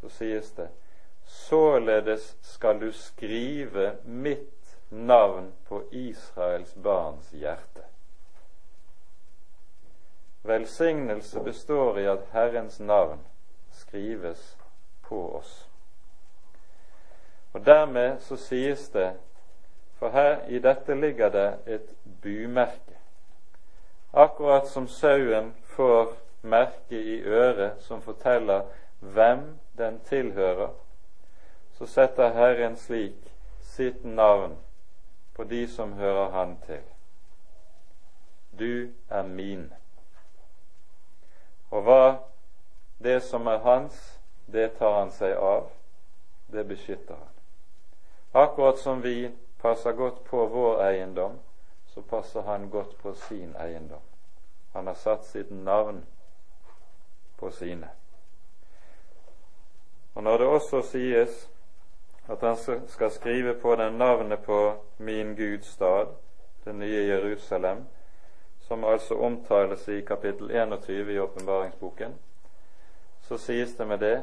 så sies det således skal du skrive mitt navn på Israels barns hjerte. velsignelse består i at Herrens navn skrives på oss. Og Dermed så sies det, for her i dette ligger det et bymerke. Akkurat som sauen får merke i øret som forteller hvem den tilhører, så setter Herren slik sitt navn på de som hører Han til. Du er min. Og hva det som er hans, det tar han seg av, det beskytter han. Akkurat som vi passer godt på vår eiendom, så passer han godt på sin eiendom. Han har satt sitt navn på sine. Og når det også sies at han skal skrive på den navnet på min Guds stad, det nye Jerusalem, som altså omtales i kapittel 21 i åpenbaringsboken, så sies det med det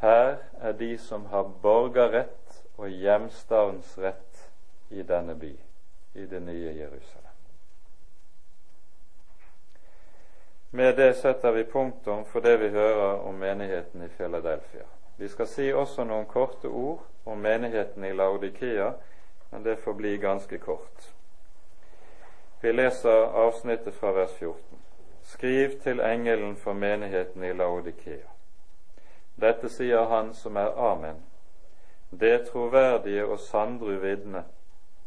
her er de som har borgerrett og hjemstavns rett i denne by, i det nye Jerusalem. Med det setter vi punktum for det vi hører om menigheten i Philadelphia. Vi skal si også noen korte ord om menigheten i Laudikea, men det får bli ganske kort. Vi leser avsnittet fra vers 14. Skriv til engelen for menigheten i Laudikea. Dette sier han som er Amen, det troverdige og sandru vitne,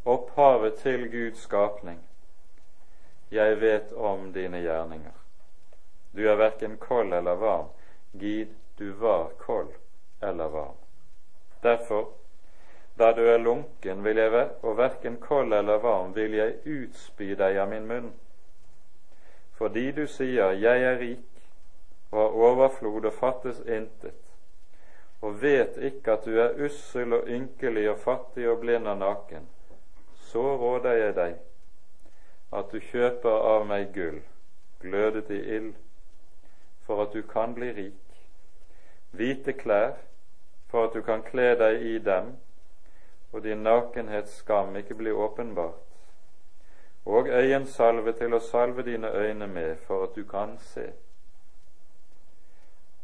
opphavet til Guds skapning. Jeg vet om dine gjerninger. Du er verken kold eller varm. Gid, du var kold eller varm. Derfor, da du er lunken vil jeg, og verken kold eller varm, vil jeg utspy deg av min munn. Fordi du sier, Jeg er rik og har overflod og fattes intet, og vet ikke at du er ussel og ynkelig og fattig og blind og naken, så råder jeg deg at du kjøper av meg gull, glødet i ild, for at du kan bli rik, hvite klær for at du kan kle deg i dem, og din nakenhets skam ikke blir åpenbart, og øyensalve til å salve dine øyne med, for at du kan se.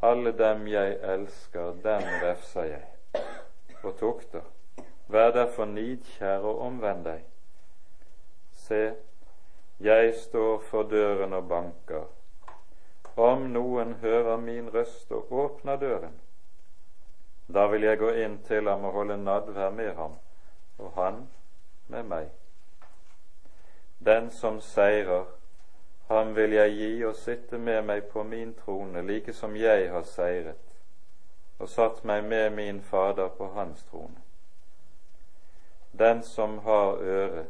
Alle dem jeg elsker, dem refser jeg og tukter. Vær derfor nidkjær og omvend deg. Se, jeg står for døren og banker. Om noen hører min røst og åpner døren, da vil jeg gå inn til ham og holde nadvær med ham, og han med meg. Den som seirer, ham vil jeg gi og sitte med meg på min trone, like som jeg har seiret, og satt meg med min Fader på hans trone. Den som har øre,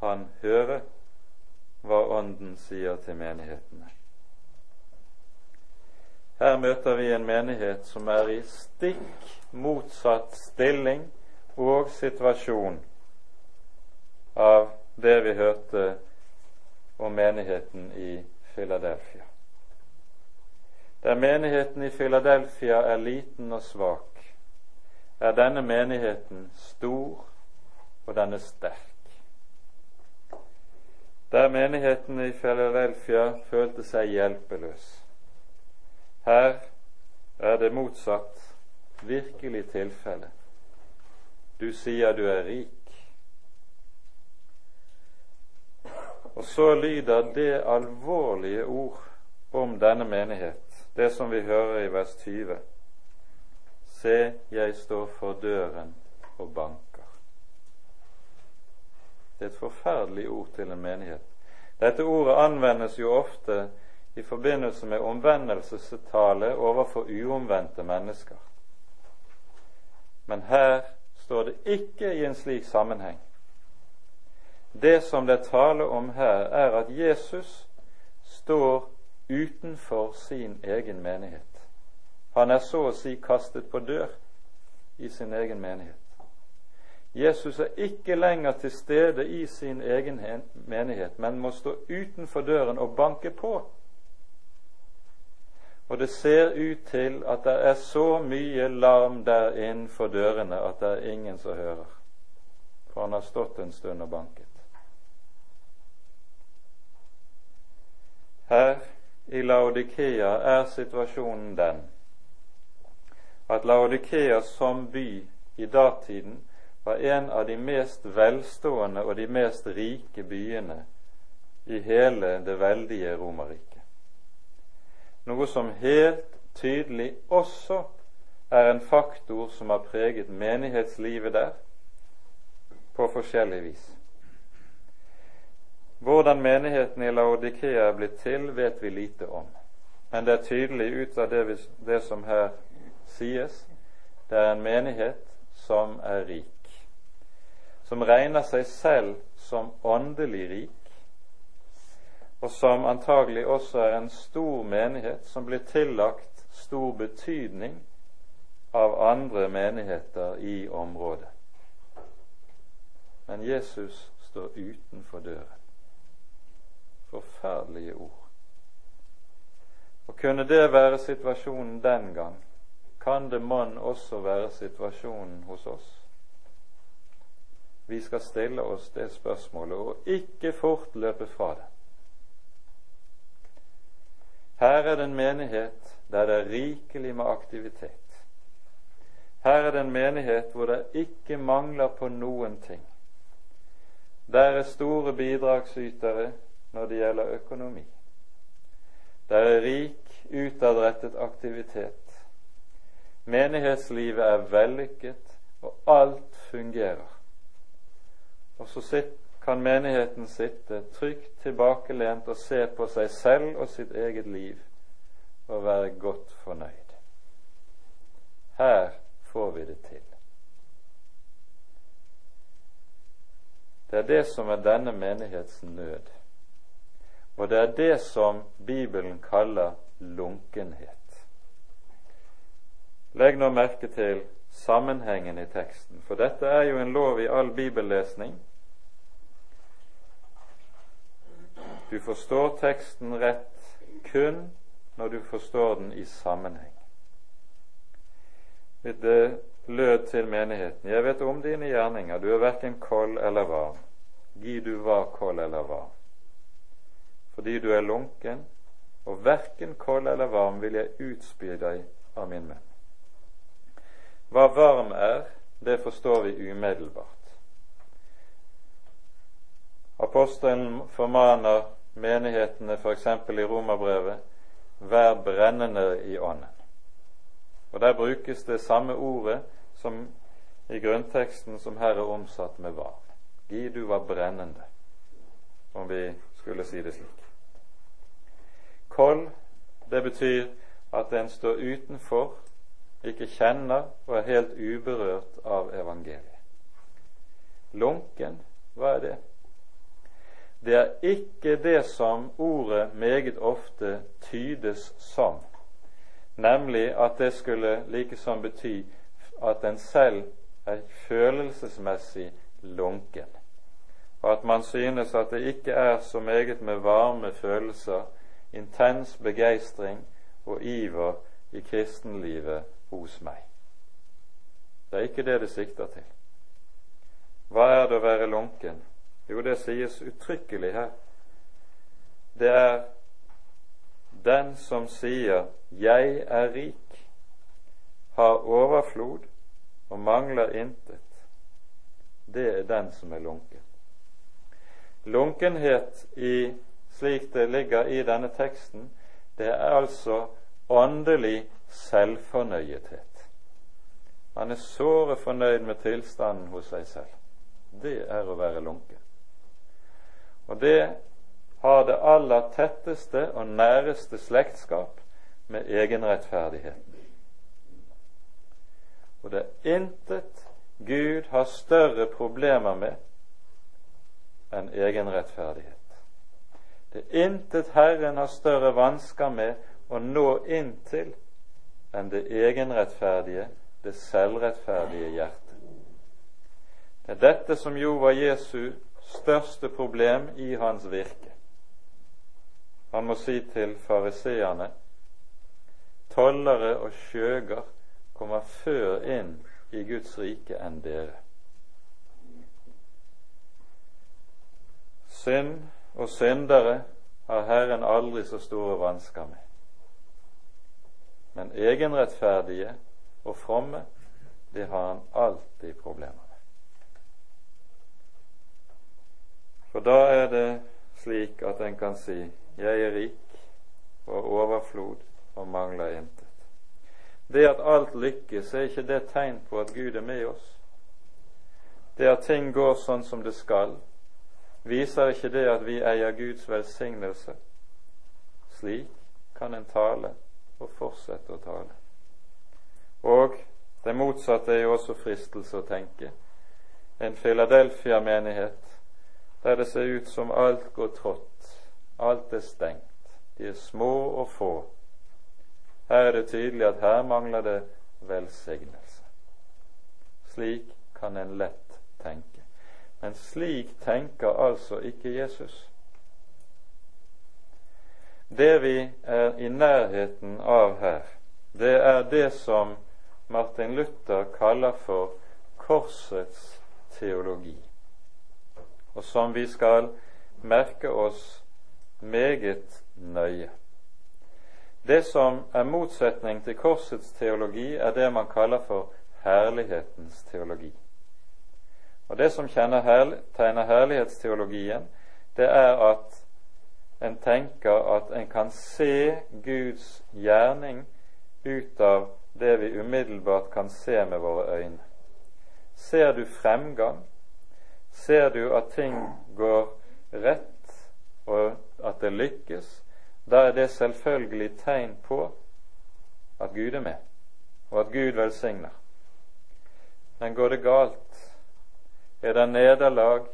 han hører hva Ånden sier til menighetene. Her møter vi en menighet som er i stikk motsatt stilling og situasjon av det vi hørte om menigheten i Philadelphia. Der menigheten i Philadelphia er liten og svak, er denne menigheten stor, og den er sterk. Der menigheten i Philadelphia følte seg hjelpeløs, her er det motsatt virkelig tilfelle. Du sier du er rik. Og så lyder det alvorlige ord om denne menighet, det som vi hører i vers 20. Se, jeg står for døren og banker. Det er et forferdelig ord til en menighet. Dette ordet anvendes jo ofte i forbindelse med omvendelsestale overfor uomvendte mennesker. Men her står det ikke i en slik sammenheng. Det som det taler om her, er at Jesus står utenfor sin egen menighet. Han er så å si kastet på dør i sin egen menighet. Jesus er ikke lenger til stede i sin egen menighet, men må stå utenfor døren og banke på. Og det ser ut til at det er så mye larm der innenfor dørene at det er ingen som hører. For han har stått en stund og banket. Her i Laodikea er situasjonen den at Laodikea som by i datiden var en av de mest velstående og de mest rike byene i hele det veldige Romerriket. Noe som helt tydelig også er en faktor som har preget menighetslivet der på forskjellig vis. Hvordan menigheten i Laodikea er blitt til, vet vi lite om. Men det er tydelig ut av det, det som her sies, det er en menighet som er rik, som regner seg selv som åndelig rik, og som antagelig også er en stor menighet som blir tillagt stor betydning av andre menigheter i området. Men Jesus står utenfor døren. Forferdelige ord. Og kunne det være situasjonen den gang, kan det mann også være situasjonen hos oss? Vi skal stille oss det spørsmålet og ikke fort løpe fra det. Her er det en menighet der det er rikelig med aktivitet. Her er det en menighet hvor det ikke mangler på noen ting. Der er store bidragsytere når det gjelder økonomi. Der er rik, utadrettet aktivitet. Menighetslivet er vellykket, og alt fungerer. Og så kan menigheten sitte trygt tilbakelent og se på seg selv og sitt eget liv og være godt fornøyd. Her får vi det til. Det er det som er denne menighets nød. Og det er det som Bibelen kaller lunkenhet. Legg nå merke til sammenhengen i teksten, for dette er jo en lov i all bibellesning. Du forstår teksten rett kun når du forstår den i sammenheng. Det lød til menigheten. Jeg vet om dine gjerninger, du er verken kold eller varm. Gi du var kold eller varm. Fordi du er lunken, og verken kold eller varm vil jeg utspy deg av min munn. Hva varm er, det forstår vi umiddelbart. Apostelen formaner menighetene f.eks. i Romerbrevet vær brennende i ånden. Og Der brukes det samme ordet som i grunnteksten som her er omsatt med varm. Gi du var brennende, om vi skulle si det slik. Kold, det betyr at en står utenfor ikke kjenner og er helt uberørt av evangeliet. Lunken, hva er det? Det er ikke det som ordet meget ofte tydes som, nemlig at det skulle likesom bety at en selv er følelsesmessig lunken, og at man synes at det ikke er så meget med varme følelser, intens begeistring og iver i kristenlivet hos meg. Det er ikke det det sikter til. Hva er det å være lunken? Jo, det sies uttrykkelig her. Det er den som sier 'Jeg er rik', har overflod og mangler intet. Det er den som er lunken. Lunkenhet i, slik det ligger i denne teksten, det er altså åndelig selvfornøyethet. Man er såre fornøyd med tilstanden hos seg selv. Det er å være lunken. Og det har det aller tetteste og næreste slektskap med egenrettferdigheten. Og det er intet Gud har større problemer med enn egenrettferdighet. Det er intet Herren har større vansker med å nå inn til enn det egenrettferdige, det selvrettferdige hjertet. Det er dette som jo var Jesu største problem i hans virke. Han må si til fariseerne tollere og skjøger kommer før inn i Guds rike enn dere. Synd og syndere har Herren aldri så store vansker med. Men egenrettferdige og fromme, det har han alltid problemer med. For da er det slik at en kan si 'Jeg er rik og overflod og mangler intet'. Det at alt lykkes, er ikke det tegn på at Gud er med oss. Det at ting går sånn som det skal, viser ikke det at vi eier Guds velsignelse. Slik kan en tale og fortsette å tale. Og det motsatte er jo også fristelse å tenke. En Philadelphia-menighet der det ser ut som alt går trått, alt er stengt, de er små og få. Her er det tydelig at her mangler det velsignelse. Slik kan en lett tenke. Men slik tenker altså ikke Jesus. Det vi er i nærheten av her, det er det som Martin Luther kaller for korsets teologi, og som vi skal merke oss meget nøye. Det som er motsetning til korsets teologi, er det man kaller for herlighetens teologi. Og Det som tegner herlighetsteologien, det er at en tenker at en kan se Guds gjerning ut av det vi umiddelbart kan se med våre øyne. Ser du fremgang, ser du at ting går rett, og at det lykkes, da er det selvfølgelig tegn på at Gud er med, og at Gud velsigner. Men går det galt, er det nederlag,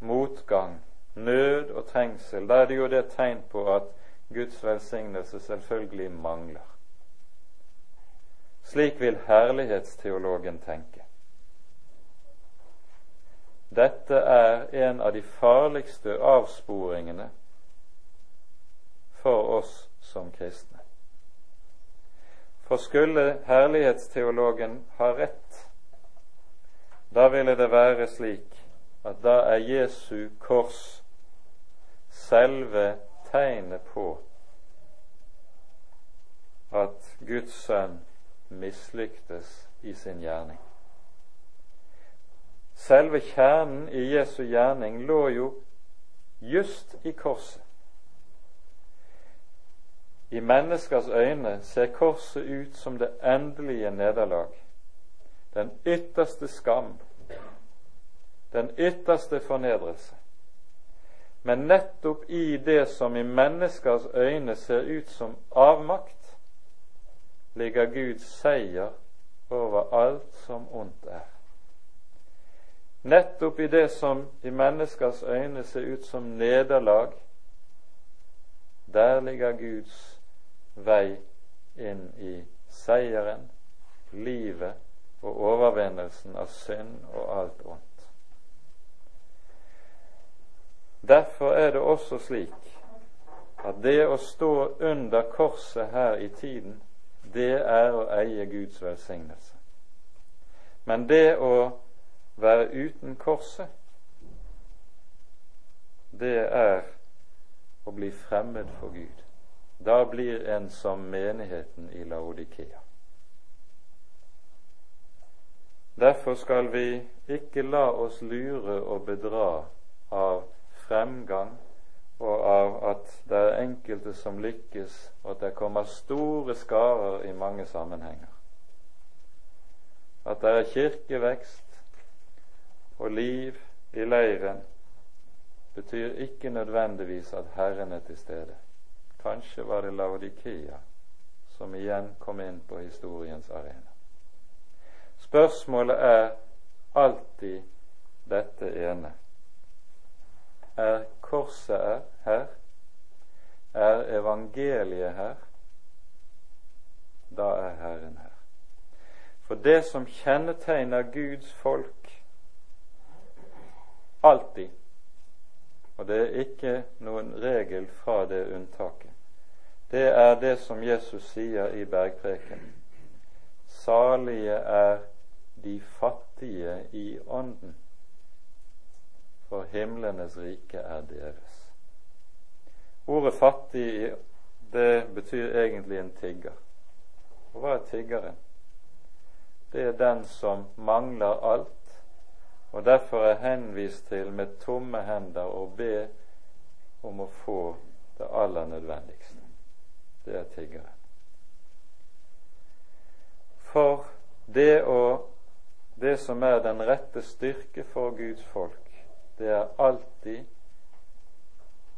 motgang, nød og trengsel, da er det jo det tegn på at Guds velsignelse selvfølgelig mangler. Slik vil herlighetsteologen tenke. Dette er en av de farligste avsporingene for oss som kristne. For skulle herlighetsteologen ha rett, da ville det være slik at da er Jesu kors selve tegnet på at Guds sønn mislyktes i sin gjerning. Selve kjernen i Jesu gjerning lå jo just i korset. I menneskers øyne ser korset ut som det endelige nederlag, den ytterste skam, den ytterste fornedrelse. Men nettopp i det som i menneskers øyne ser ut som avmakt, ligger Guds seier over alt som ondt er. Nettopp i det som i menneskers øyne ser ut som nederlag, der ligger Guds vei inn i seieren, livet og overvinnelsen av synd og alt ondt. Derfor er det også slik at det å stå under korset her i tiden, det er å eie Guds velsignelse. Men det å være uten korset, det er å bli fremmed for Gud. Da blir en som menigheten i Laodikea. Derfor skal vi ikke la oss lure og bedra av fremgang og av at det er enkelte som lykkes, og at det kommer store skarer i mange sammenhenger. At det er kirkevekst og liv i leiren, betyr ikke nødvendigvis at Herren er til stede. Kanskje var det Laudikea som igjen kom inn på historiens arena. Spørsmålet er alltid dette ene er korset er her, er evangeliet her, da er Herren her. For det som kjennetegner Guds folk alltid, og det er ikke noen regel fra det unntaket, det er det som Jesus sier i bergpreken. Salige er de fattige i ånden for himlenes rike er deres. Ordet fattig det betyr egentlig en tigger. Og hva er tiggeren? Det er den som mangler alt, og derfor er henvist til med tomme hender å be om å få det aller nødvendigste. Det er tiggeren. For det, å, det som er den rette styrke for Guds folk, det er alltid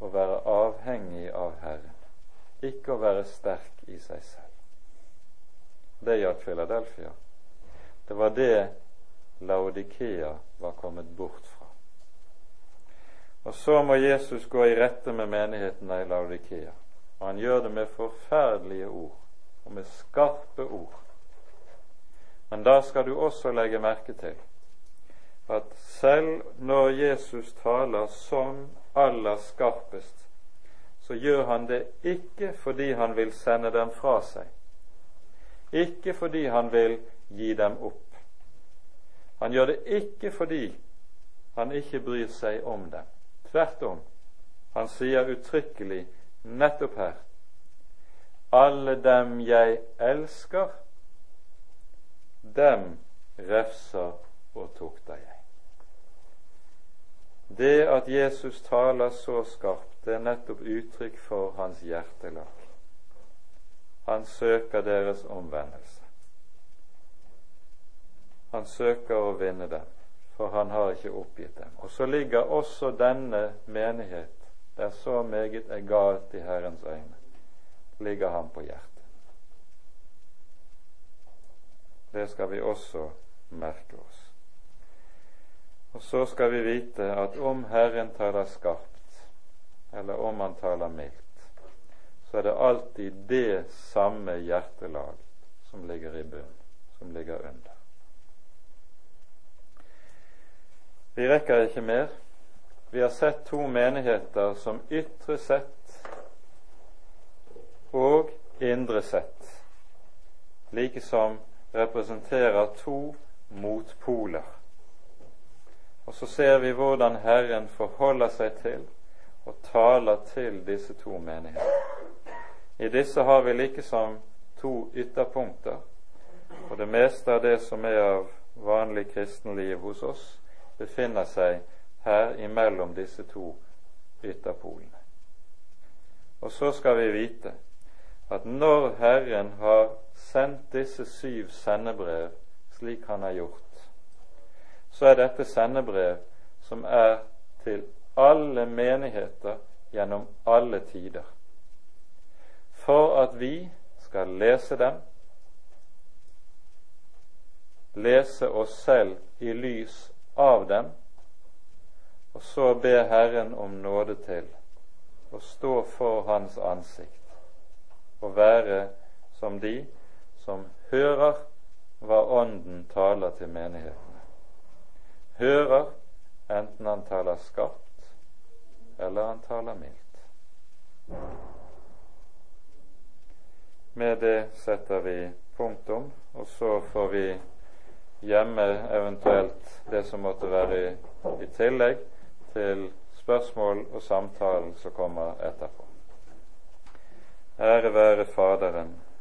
å være avhengig av Herren, ikke å være sterk i seg selv. Det gjaldt Philadelphia. Det var det Laudikea var kommet bort fra. Og så må Jesus gå i rette med menigheten i Laudikea. Og han gjør det med forferdelige ord og med skarpe ord. Men da skal du også legge merke til at selv når Jesus taler som aller skarpest, så gjør han det ikke fordi han vil sende dem fra seg, ikke fordi han vil gi dem opp. Han gjør det ikke fordi han ikke bryr seg om dem. Tvert om. Han sier uttrykkelig nettopp her alle dem jeg elsker, dem refser og tukter jeg. Det at Jesus taler så skarpt, det er nettopp uttrykk for hans hjertelag. Han søker deres omvendelse. Han søker å vinne dem, for han har ikke oppgitt dem. Og så ligger også denne menighet, der så meget er galt i Herrens øyne, ligger ham på hjertet. Det skal vi også merke oss. Og så skal vi vite at om Herren taler skarpt, eller om Han taler mildt, så er det alltid det samme hjertelag som ligger i bunn, som ligger under. Vi rekker ikke mer. Vi har sett to menigheter som ytre sett og indre sett like som representerer to motpoler. Og så ser vi hvordan Herren forholder seg til og taler til disse to menigheter. I disse har vi likesom to ytterpunkter, og det meste av det som er av vanlig kristenliv hos oss, befinner seg her imellom disse to ytterpolene. Og så skal vi vite at når Herren har sendt disse syv sendebrev slik Han har gjort, så er dette sendebrev som er til alle menigheter gjennom alle tider. For at vi skal lese dem, lese oss selv i lys av dem, og så be Herren om nåde til å stå for Hans ansikt og være som de som hører hva Ånden taler til menighetene. hører, enten han taler skarpt eller han taler mildt. Med det setter vi punktum, og så får vi gjemme eventuelt det som måtte være i, i tillegg til spørsmål og samtalen som kommer etterpå. Ære være Faderen